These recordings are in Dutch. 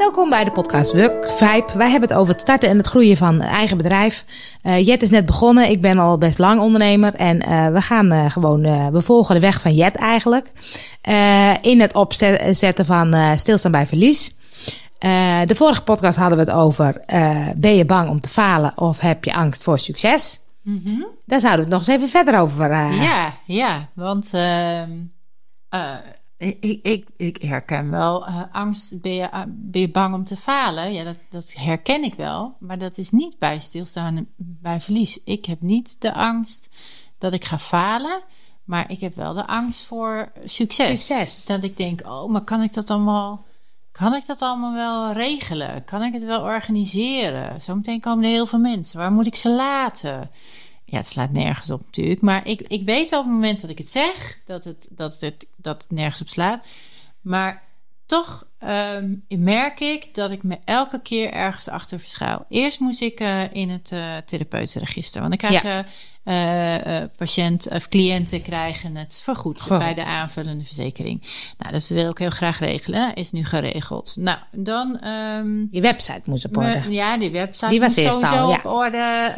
Welkom bij de podcast Work Vibe. Wij hebben het over het starten en het groeien van eigen bedrijf. Uh, Jet is net begonnen. Ik ben al best lang ondernemer. En uh, we gaan uh, gewoon, we volgen de weg van Jet eigenlijk. in het opzetten van stilstaan bij verlies. de vorige podcast hadden we het over, ben je bang om te falen of heb je angst voor succes? Mm -hmm. Daar zouden we het nog eens even verder over. Ja, ja, want ehm, ik, ik, ik herken wel uh, angst. Ben je, uh, ben je bang om te falen? Ja, dat, dat herken ik wel. Maar dat is niet bij stilstaan bij verlies. Ik heb niet de angst dat ik ga falen. Maar ik heb wel de angst voor succes. succes. Dat ik denk, oh, maar kan ik dat allemaal... Kan ik dat allemaal wel regelen? Kan ik het wel organiseren? Zometeen komen er heel veel mensen. Waar moet ik ze laten? Ja, het slaat nergens op natuurlijk. Maar ik, ik weet op het moment dat ik het zeg, dat het, dat het, dat het nergens op slaat. Maar toch um, merk ik dat ik me elke keer ergens achter verschuil. Eerst moest ik uh, in het uh, therapeutenregister. Want ik krijg ja. Uh, patiënt of cliënten krijgen het vergoed Goh. bij de aanvullende verzekering. Nou, dat wil ik heel graag regelen. Is nu geregeld. Nou, dan. Um, die website moest op orde. Me, ja, die website die was eerst sowieso al, ja. op orde.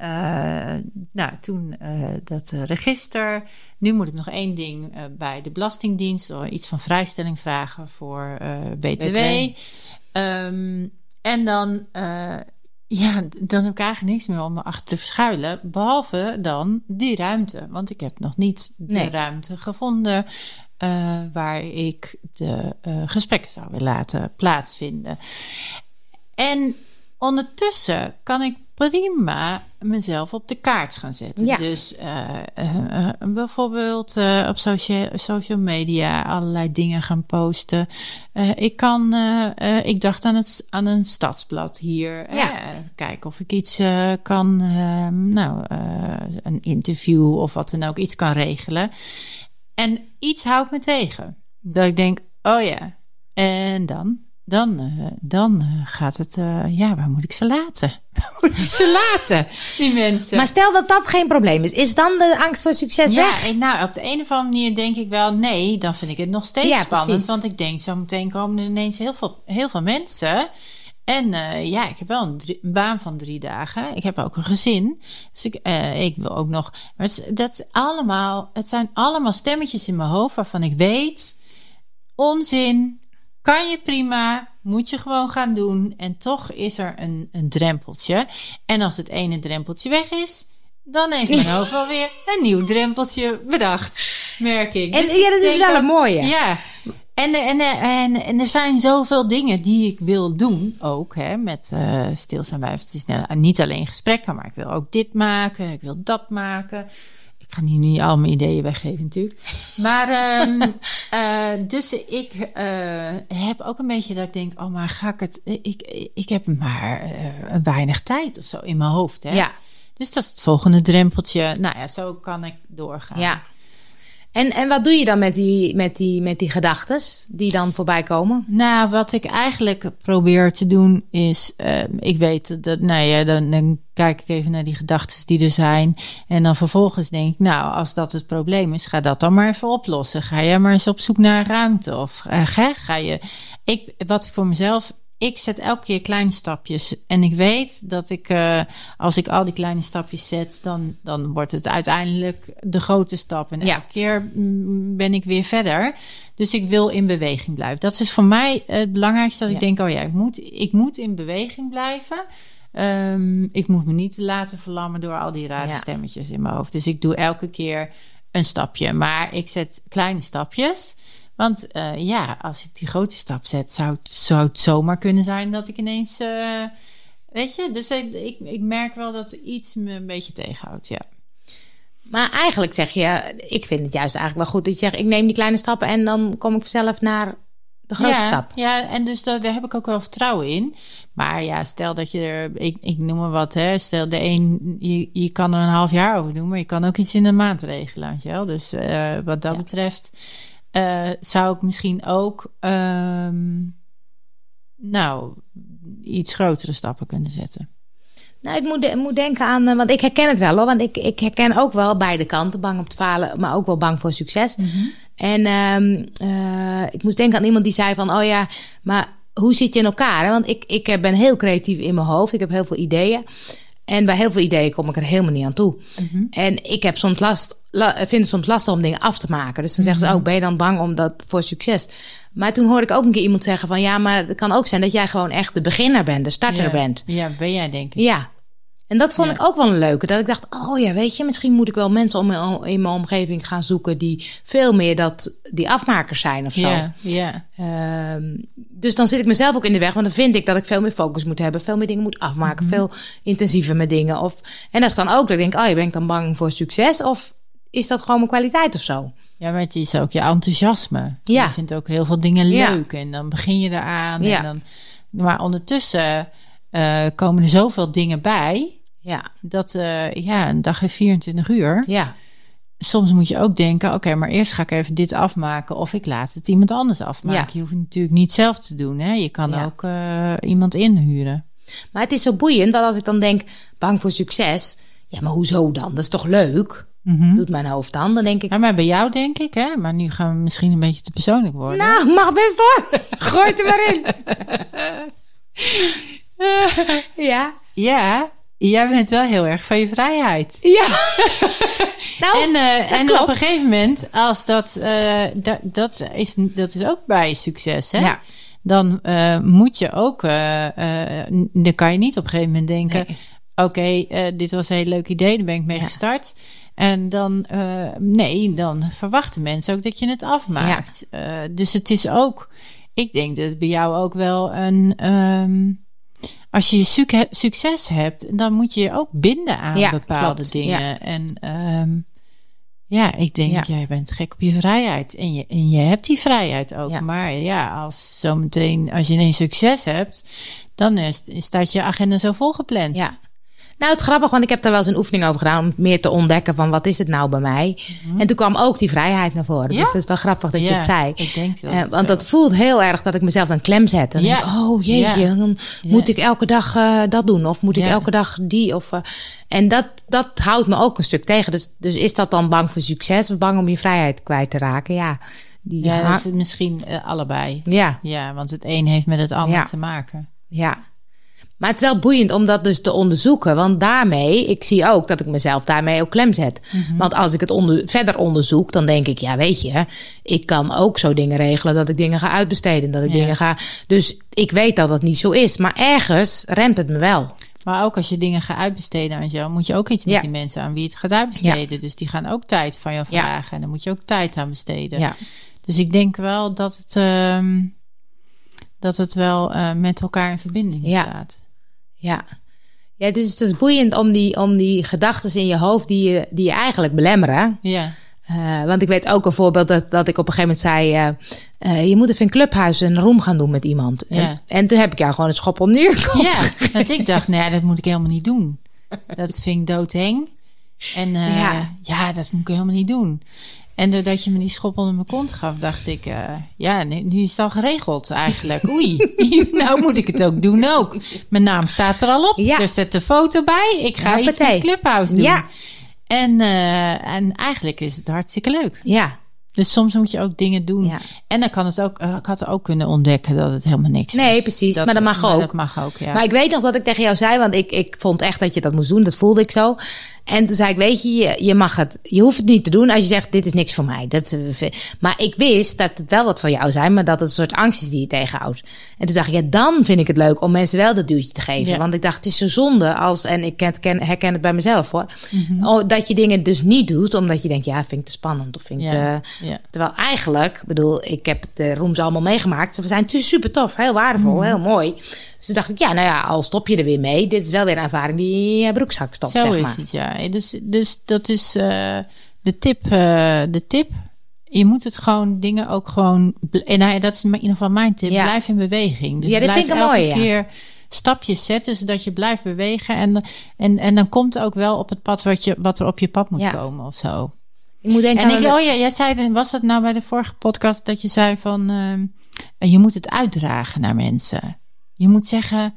Uh, nou, toen dat register. Nu moet ik nog één ding bij de Belastingdienst. Iets van vrijstelling vragen voor BTW. BTW. Um, en dan ja, dan heb ik eigenlijk niks meer om me achter te verschuilen. Behalve dan die ruimte. Want ik heb nog niet de nee. ruimte gevonden uh, waar ik de uh, gesprekken zou willen laten plaatsvinden. En ondertussen kan ik prima mezelf op de kaart gaan zetten. Ja. Dus uh, uh, bijvoorbeeld uh, op social, social media allerlei dingen gaan posten. ik kan, ik dacht aan, het, aan een stadsblad hier. Ja. kijken of ik iets kan, nou, een interview of wat dan ook, iets kan regelen. En iets houdt me tegen. Dat ik denk, oh ja, en dan? Dan, uh, dan uh, gaat het, uh, ja, waar moet ik ze laten? Waar moet ik ze laten, die mensen? Maar stel dat dat geen probleem is, is dan de angst voor succes ja, weg? En nou, op de een of andere manier denk ik wel, nee, dan vind ik het nog steeds Ja, spannend. precies. Want ik denk, zo meteen komen er ineens heel veel, heel veel mensen. En ja, ik heb wel een, drie, een, baan van drie dagen. Ik heb ook een gezin. Dus ik, ik wil ook nog. Maar het, dat is allemaal, het zijn allemaal stemmetjes in mijn hoofd waarvan ik weet, onzin, kan je prima, moet je gewoon gaan doen. En toch is er een, een drempeltje. En als het ene drempeltje weg is, dan heeft mijn hoofd alweer een nieuw drempeltje bedacht, merk ik. En Dus ja, dat is wel een mooie. Ja. En, en, en, en er zijn zoveel dingen die ik wil doen, ook hè, met uh, stilstaan bij. Het is nou, niet alleen gesprekken, maar ik wil ook dit maken, ik wil dat maken. Ik ga hier niet al mijn ideeën weggeven natuurlijk. Maar um, uh, dus ik uh, heb ook een beetje dat ik denk, oh maar ga ik het... Ik, ik heb maar uh, weinig tijd of zo in mijn hoofd. Hè? Ja. Dus dat is het volgende drempeltje. Nou ja, zo kan ik doorgaan. Ja. En, en wat doe je dan met die, met die, met die gedachten die dan voorbij komen? Nou, wat ik eigenlijk probeer te doen is, uh, ik weet dat, nou ja, dan, kijk ik even naar die gedachten die er zijn. En dan vervolgens denk ik, nou, als dat het probleem is, ga dat dan maar even oplossen. Ga je maar eens op zoek naar ruimte. Of uh, ga je. Ik, wat ik voor mezelf ik zet elke keer kleine stapjes. En ik weet dat ik, uh, als ik al die kleine stapjes zet, dan, dan wordt het uiteindelijk de grote stap. En Ja. elke keer mm, ben ik weer verder. Dus ik wil in beweging blijven. Dat is voor mij het belangrijkste. Dat ik denk, oh ja, ik moet, ik moet in beweging blijven. Ehm, ik moet me niet laten verlammen door al die rare Ja. stemmetjes in mijn hoofd. Dus ik doe elke keer een stapje. Maar ik zet kleine stapjes. Want uh, ja, als ik die grote stap zet, zou het, zou het zomaar kunnen zijn dat ik ineens. Uh, weet je, dus ik, ik, ik, merk wel dat iets me een beetje tegenhoudt. Ja. Maar eigenlijk zeg je, ik vind het juist eigenlijk wel goed dat je zegt, ik neem die kleine stappen en dan kom ik vanzelf naar de grote ja, stap. Ja, en dus daar, daar, heb ik ook wel vertrouwen in. Maar ja, stel dat je er, ik, ik noem maar wat, hè. Stel de een, je, je kan er een half jaar over doen, maar je kan ook iets in een maand regelen, weet je wel. Dus uh, wat dat ja. betreft. Uh, zou ik misschien ook, um, nou, iets grotere stappen kunnen zetten. Nou, ik moet, moet denken aan, uh, want ik herken het wel hoor. Want ik, ik herken ook wel beide kanten. Bang om te falen, maar ook wel bang voor succes. Mhm. Mm -hmm. En um, uh, ik moest denken aan iemand die zei van, oh ja, maar hoe zit je in elkaar? Hè? Want ik, ik eh, ben heel creatief in mijn hoofd. Ik heb heel veel ideeën. En bij heel veel ideeën kom ik er helemaal niet aan toe. Mhm. En ik heb soms last, la, vind het soms lastig om dingen af te maken. Dus dan zeggen ze, Mhm. oh, ben je dan bang om dat voor succes? Maar toen hoorde ik ook een keer iemand zeggen van... ja, maar het kan ook zijn dat jij gewoon echt de beginner bent, de starter ja. bent. Ja, ben jij denk ik. Ja. En dat vond Ja. ik ook wel een leuke. Dat ik dacht, oh ja, weet je, misschien moet ik wel mensen om, in mijn omgeving gaan zoeken... die veel meer dat, die afmakers zijn of zo. Ja, ja. Ehm, dus dan zit ik mezelf ook in de weg. Want dan vind ik dat ik veel meer focus moet hebben. Veel meer dingen moet afmaken. Mhm. Veel intensiever met dingen. Of, en dat is dan ook dat ik denk, oh, je ben ik dan bang voor succes? Of is dat gewoon mijn kwaliteit of zo? Ja, maar het is ook je enthousiasme. Ja. Je vindt ook heel veel dingen Ja. leuk. En dan begin je eraan. Ja. En dan, maar ondertussen eh, komen er zoveel dingen bij. Ja, Dat eh, ja, een dag heeft 24 uur. ja, Soms moet je ook denken: oké, maar eerst ga ik even dit afmaken. Of ik laat het iemand anders afmaken. Ja. Je hoeft het natuurlijk niet zelf te doen. Hè? Je kan Ja. ook eh, iemand inhuren. maar het is zo boeiend dat als ik dan denk, bang voor succes. Ja, maar hoezo dan? Dat is toch leuk? Mhm. Doet mijn hoofd dan? Dan denk ik, Ja, maar bij jou denk ik, hè? Maar nu gaan we misschien een beetje te persoonlijk worden. nou, mag best hoor. Gooi het er maar in. ja, Ja, jij bent wel heel erg van je vrijheid. ja. nou, en eh, en klopt. op een gegeven moment, als dat, eh, dat, dat, is, dat is ook bij succes, hè? ja. Dan eh, moet je ook, dan kan je niet op een gegeven moment denken: Nee. oké, dit was een heel leuk idee, daar ben ik mee Ja. gestart. En dan, eh, nee, dan verwachten mensen ook dat je het afmaakt. Eh, dus het is ook, ik denk dat het bij jou ook wel een. ehm, als je suc- succes hebt, dan moet je je ook binden aan Ja, bepaalde klopt. dingen. En ehm, ja, ik denk, Ja. jij bent gek op je vrijheid. En je, en je hebt die vrijheid ook. Ja. Maar ja, als zometeen, als je ineens succes hebt, dan is, staat je agenda zo volgepland. Ja. Nou, het is grappig, want ik heb daar wel eens een oefening over gedaan om meer te ontdekken van wat is het nou bij mij. En toen kwam ook die vrijheid naar voren. Ja? Dus dat is wel grappig dat je het zei. Ik denk dat. Het want zo- dat voelt heel erg dat ik mezelf dan klem zet. En Ja. denk, oh jeetje, Ja. dan moet ik elke dag eh, dat doen? Of moet ik elke dag die? Of, eh, en dat, dat houdt me ook een stuk tegen. Dus, dus is dat dan bang voor succes of bang om je vrijheid kwijt te raken? Ja, die ja, ha- dat is misschien allebei. ja, Ja, want het een heeft met het ander te maken. ja. Maar het is wel boeiend om dat dus te onderzoeken. Want daarmee, ik zie ook dat ik mezelf daarmee ook klem zet. Mhm. Want als ik het onder, verder onderzoek, dan denk ik, ja, weet je, ik kan ook zo dingen regelen dat ik dingen ga uitbesteden. Dat ik Ja. dingen ga. Dus ik weet dat dat niet zo is. Maar ergens remt het me wel. Maar ook als je dingen gaat uitbesteden aan jou, moet je ook iets met Ja. die mensen aan wie het gaat uitbesteden. Dus die gaan ook tijd van jou vragen. En dan moet je ook tijd aan besteden. Ja, Dus ik denk wel dat het, ehm, dat het wel eh, met elkaar in verbinding Ja. staat. ja. Ja, dus het is boeiend om die, om die gedachten in je hoofd die je, die je eigenlijk belemmeren. Ja, Eh, want ik weet ook een voorbeeld dat, dat ik op een gegeven moment zei... eh, je moet even in een clubhuis een room gaan doen met iemand. Ja. En, en toen heb ik jou gewoon een schop om neergekomen. ja want ik dacht, nee, dat moet ik helemaal niet doen. Dat vind ik doodeng. En Ja. ja. dat moet ik helemaal niet doen. En doordat je me die schop onder mijn kont gaf, dacht ik, eh, ja, nu, nu is het al geregeld eigenlijk. Oei, nou moet ik het ook doen ook. Mijn naam staat er al op. Ja. Er zet een foto bij. Ik ga iets met Clubhouse doen. Ja. En, eh, en eigenlijk is het hartstikke leuk. Ja, Dus soms moet je ook dingen doen. Ja. En dan kan het ook, eh, ik had ook kunnen ontdekken dat het helemaal niks Nee, is. precies, maar dat mag ook. Dat mag ook, ja. Maar ik weet nog dat ik tegen jou zei, want ik, ik vond echt dat je dat moest doen. Dat voelde ik zo. En toen zei ik, weet je, je, mag het, je hoeft het niet te doen als je zegt, dit is niks voor mij. Dat, eh, maar ik wist dat het wel wat voor jou zijn, maar dat het een soort angst is die je tegenhoudt. En toen dacht ik, ja, dan vind ik het leuk om mensen wel dat duwtje te geven. Ja. Want ik dacht, het is zo zonde als, en ik ken, ken, herken het bij mezelf hoor, Mhm. oh, dat je dingen dus niet doet, omdat je denkt, ja, vind ik te spannend. Of vind ik Ja, te- ja. Terwijl eigenlijk, ik bedoel, ik heb de rooms allemaal meegemaakt. Ze zijn super tof, heel waardevol, heel mooi. Dus toen dacht ik, ja, nou ja, al stop je er weer mee. Dit is wel weer een ervaring die je in je broekzak stopt, Zo zeg is maar. het, ja. Dus, dus dat is eh, de tip. eh, de tip. Je moet het gewoon, dingen ook gewoon... En nou ja, dat is in ieder geval mijn tip. Ja. Blijf in beweging. Dus Ja, dat blijf vind ik elke ja. keer stapjes zetten, zodat je blijft bewegen. En, en, en dan komt ook wel op het pad wat, je, wat er op je pad moet komen of zo. Ik moet denken En ik, oh ja, jij zei, was dat nou bij de vorige podcast dat je zei van, ehm, je moet het uitdragen naar mensen. Je moet zeggen,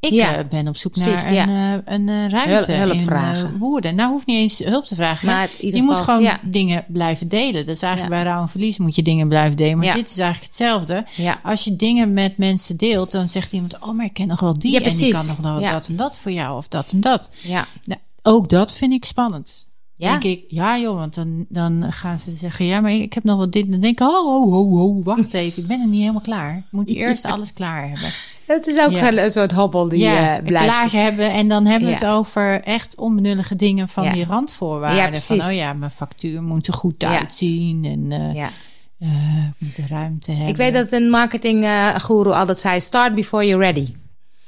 Ik Ja. eh, ben op zoek Precies, naar een, eh, een eh, ruimte Hulp- hulp in vragen. Woerden. Nou, hoeft niet eens hulp te vragen. Maar je moet gewoon ja. dingen blijven delen. Dat is eigenlijk bij rouw en verlies moet je dingen blijven delen. Maar dit is eigenlijk hetzelfde. Als je dingen met mensen deelt, dan zegt iemand... oh, maar ik ken nog wel die en die kan nog wel dat en dat voor jou. Of dat en dat. Ja. Nou, ook dat vind ik spannend. Ja? Denk ik, ja joh, want dan, dan gaan ze zeggen... ja, maar ik heb nog wel dit. Dan denk ik, oh, ho, ho, ho, wacht even. Ik ben er niet helemaal klaar. Ik moet eerst alles klaar hebben. Het is ook Ja. een soort hobbel die ja, eh, blijft. klaar hebben. En dan hebben we Ja. het over echt onbenullige dingen van die randvoorwaarden. Ja, van, oh ja, mijn factuur moet er goed uitzien. En Ja. ik moet de ruimte hebben. Ik weet dat een marketing guru altijd zei: start before you're ready.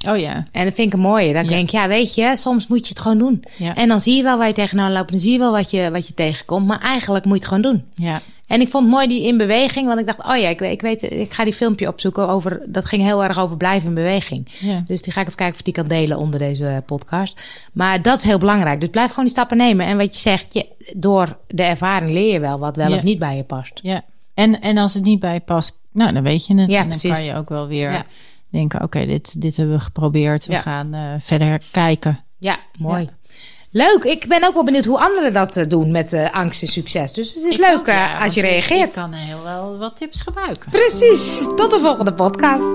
Oh ja, En dat vind ik een mooie. Dan Ja. denk ik, ja, weet je, soms moet je het gewoon doen. Ja. En dan zie je wel waar je tegenaan loopt. Dan zie je wel wat je, wat je tegenkomt. Maar eigenlijk moet je het gewoon doen. ja. En ik vond mooi die in beweging. Want ik dacht, oh ja, ik weet, ik, weet, ik ga die filmpje opzoeken over. Dat ging heel erg over blijven in beweging. Ja. Dus die ga ik even kijken of die kan delen onder deze podcast. Maar dat is heel belangrijk. Dus blijf gewoon die stappen nemen. En wat je zegt, je, door de ervaring leer je wel wat wel of niet bij je past. Ja, en, en als het niet bij je past, nou, dan weet je het. Ja, en dan precies. kan je ook wel weer. Denken, oké, dit, dit hebben we geprobeerd. We Ja. gaan eh, verder kijken. Ja, mooi. Leuk. Ik ben ook wel benieuwd hoe anderen dat eh, doen met eh, angst en succes. Dus het is Ik leuk ook, ja, als je reageert. Ik kan heel wel wat tips gebruiken. Precies. Tot de volgende podcast.